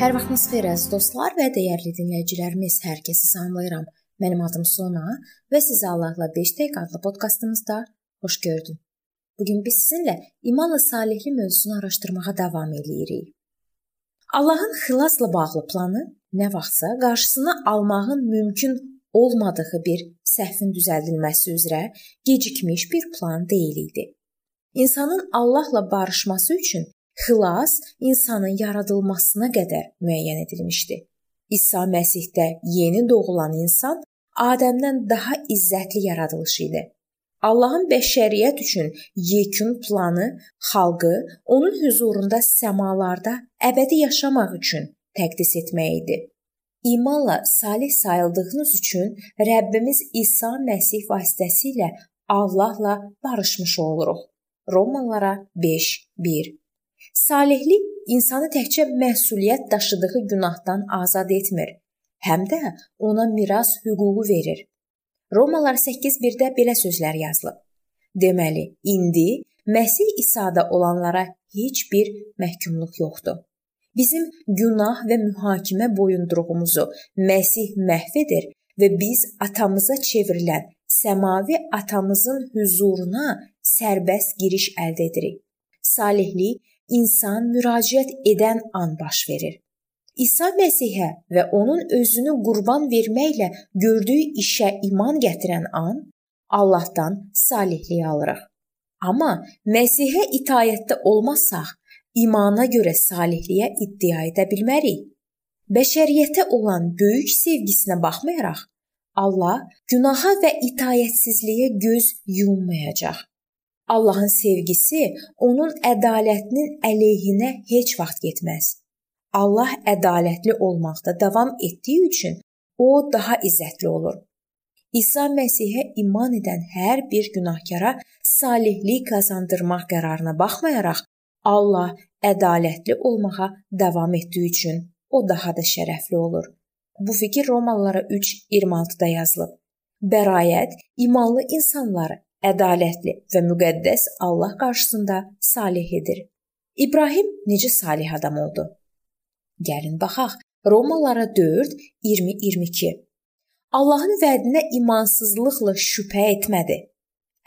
Sabahınız xeyir əziz dostlar və dəyərli dinləyicilərimiz. Hər kəsi salamlayıram. Mənim adım Sona və sizi Allahla 5 dəqiqə adlı podkastımızda xoş gördüm. Bu gün biz sizinlə imanla salihlik mövzusunu araşdırmağa davam edirik. Allahın xilasla bağlı planı nə vaxtsa qarşısını almağın mümkün olmadığı bir səhvin düzəldilməsi üzrə gecikmiş bir plan deyil idi. İnsanın Allahla barışması üçün xilas insanın yaradılmasına qədər müəyyən edilmişdi. İsa Məsihdə yeni doğulan insan Adəmdən daha izzətli yaradılış idi. Allahın bəşəriyyət üçün yekun planı xalqı onun huzurunda səmalarda əbədi yaşamaq üçün təqdis etmək idi. İmanla salih sayıldığınız üçün Rəbbimiz İsa Məsih vasitəsilə Allahla barışmış oluruq. Romalılara 5:1 Salihlik insanı təkcə məsuliyyət daşıdığı günahdan azad etmir, həm də ona miras hüququ verir. Romalılar 8:1-də belə sözlər yazılıb. Deməli, indi Məsih İsa'da olanlara heç bir məhkumluq yoxdur. Bizim günah və mühakimə boyunduruğumuzu Məsih məhv edir və biz atamıza çevrilən səmavi atamızın huzuruna sərbəst giriş əldə edirik. Salihlik insan müraciət edən an baş verir. İsa Məsihə və onun özünü qurban verməklə gördüyü işə iman gətirən an Allahdan salihlik alırıq. Amma Məsihə itaətdə olmasaq, imana görə salihliyə iddia edə bilmərik. Bəşəriyyətə olan böyük sevgisinə baxmayaraq, Allah günaha və itaətsizliyə göz yummayacaq. Allahın sevgisi onun ədalətinin əleyhinə heç vaxt getməz. Allah ədalətli olmaqda davam etdiyi üçün o daha izzətli olur. İsa Məsihə iman edən hər bir günahkara salihlik qazandırmaq qərarına baxmayaraq Allah ədalətli olmağa davam etdiyi üçün o daha da şərəfli olur. Bu fikir Romalılara 3:26-da yazılıb. Bəraət imanlı insanları ədalətli və müqəddəs Allah qarşısında salih edir. İbrahim necə salih adam oldu? Gəlin baxaq. Romalılara 4 20-22. Allahın vədinə imansızlıqla şübhə etmədi.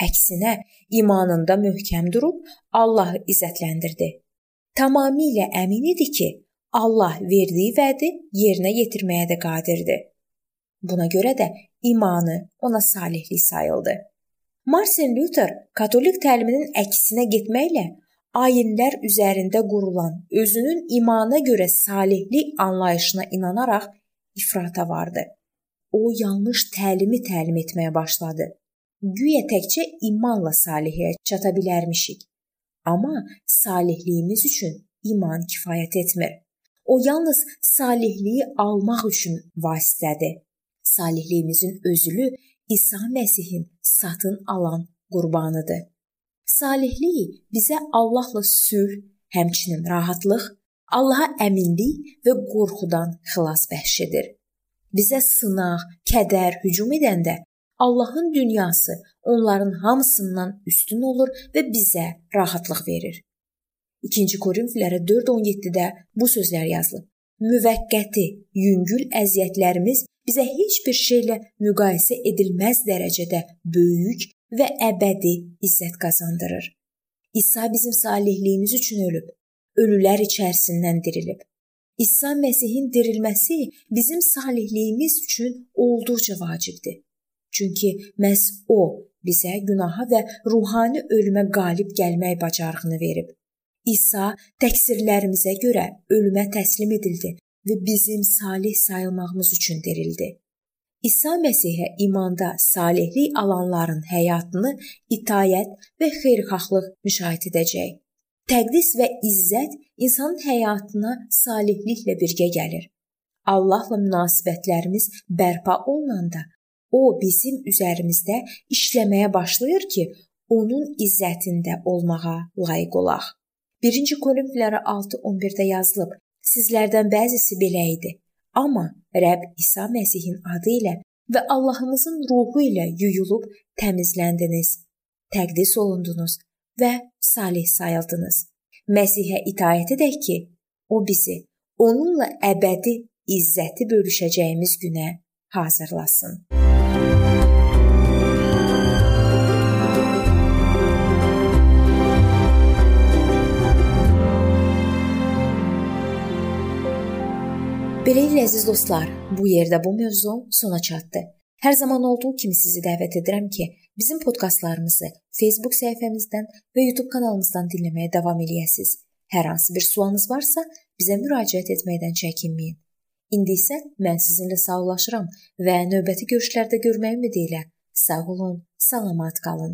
Əksinə, imanında möhkəm durub Allahı izzətləndirdi. Tamamilə əmin idi ki, Allah verdiyi vədi yerinə yetirməyə də qadirdir. Buna görə də imanı ona salihlik sayıldı. Martin Luther katolik təliminin əksinə getməklə ayinlər üzərində qurulan özünün imana görə salihlik anlayışına inanaraq ifrata vardı. O yanlış təlimi təlim etməyə başladı. Güya təkcə imanla salihliyə çata bilərmişik. Amma salihliyimiz üçün iman kifayət etmir. O yalnız salihliyi almaq üçün vasitədir. Salihliyimizin özülü İsa Məsihin satın alan qurbanıdır. Salihlik bizə Allahla sülh, həmçinin rahatlıq, Allaha əminlik və qorxudan xilas bəxş edir. Bizə sınaq, kədər hücum edəndə Allahın dünyası onların hamısından üstün olur və bizə rahatlıq verir. 2-ci Korinfillərə 4:17-də bu sözlər yazılıb. Müvəqqəti, yüngül əziyyətlərimiz bizə heç bir şeylə müqayisə edilməz dərəcədə böyük və əbədi izzət qazandırır. İsa bizim salihliyimiz üçün ölüb, ölülər içərisindən dirilib. İsa Məsihin dirilməsi bizim salihliyimiz üçün olduqca vacibdir. Çünki məhz o bizə günaha və ruhani ölümə qalib gəlmək bacarığını verib. İsa təqsirlərimizə görə ölümə təslim edildi və bizim salih sayılmağımız üçün dirildi. İsa Məsihə imanda salihlik alanların həyatını itayət və xeyirxahlıq müşahidə edəcək. Təqdis və izzət insanın həyatına salihliklə birgə gəlir. Allahla münasibətlərimiz bərpa olunanda o bizim üzərimizdə işləməyə başlayır ki, onun izzətində olmağa layiq olaq. 1-ci Korinfillərə 6:11-də yazılıb: Sizlərdən bəzisi belə idi, amma Rəbb İsa Məsihin adı ilə və Allahımızın ruhu ilə yuyulub təmizləndiniz, təqdis olundunuz və salih sayıldınız. Məsihə itaət edək ki, o bizi onunla əbədi izzəti bölüşəcəyimiz günə hazırlasın. Beləliklə əziz dostlar, bu yerdə bu mövzu sona çatdı. Hər zaman olduğu kimi sizi dəvət edirəm ki, bizim podkastlarımızı Facebook səhifəmizdən və YouTube kanalımızdan dinləməyə davam eləyəsiniz. Hər hansı bir sualınız varsa, bizə müraciət etməkdən çəkinməyin. İndi isə mən sizinlə sağollaşıram və növbəti görüşlərdə görməyə ümid ilə sağ olun, salamat qalın.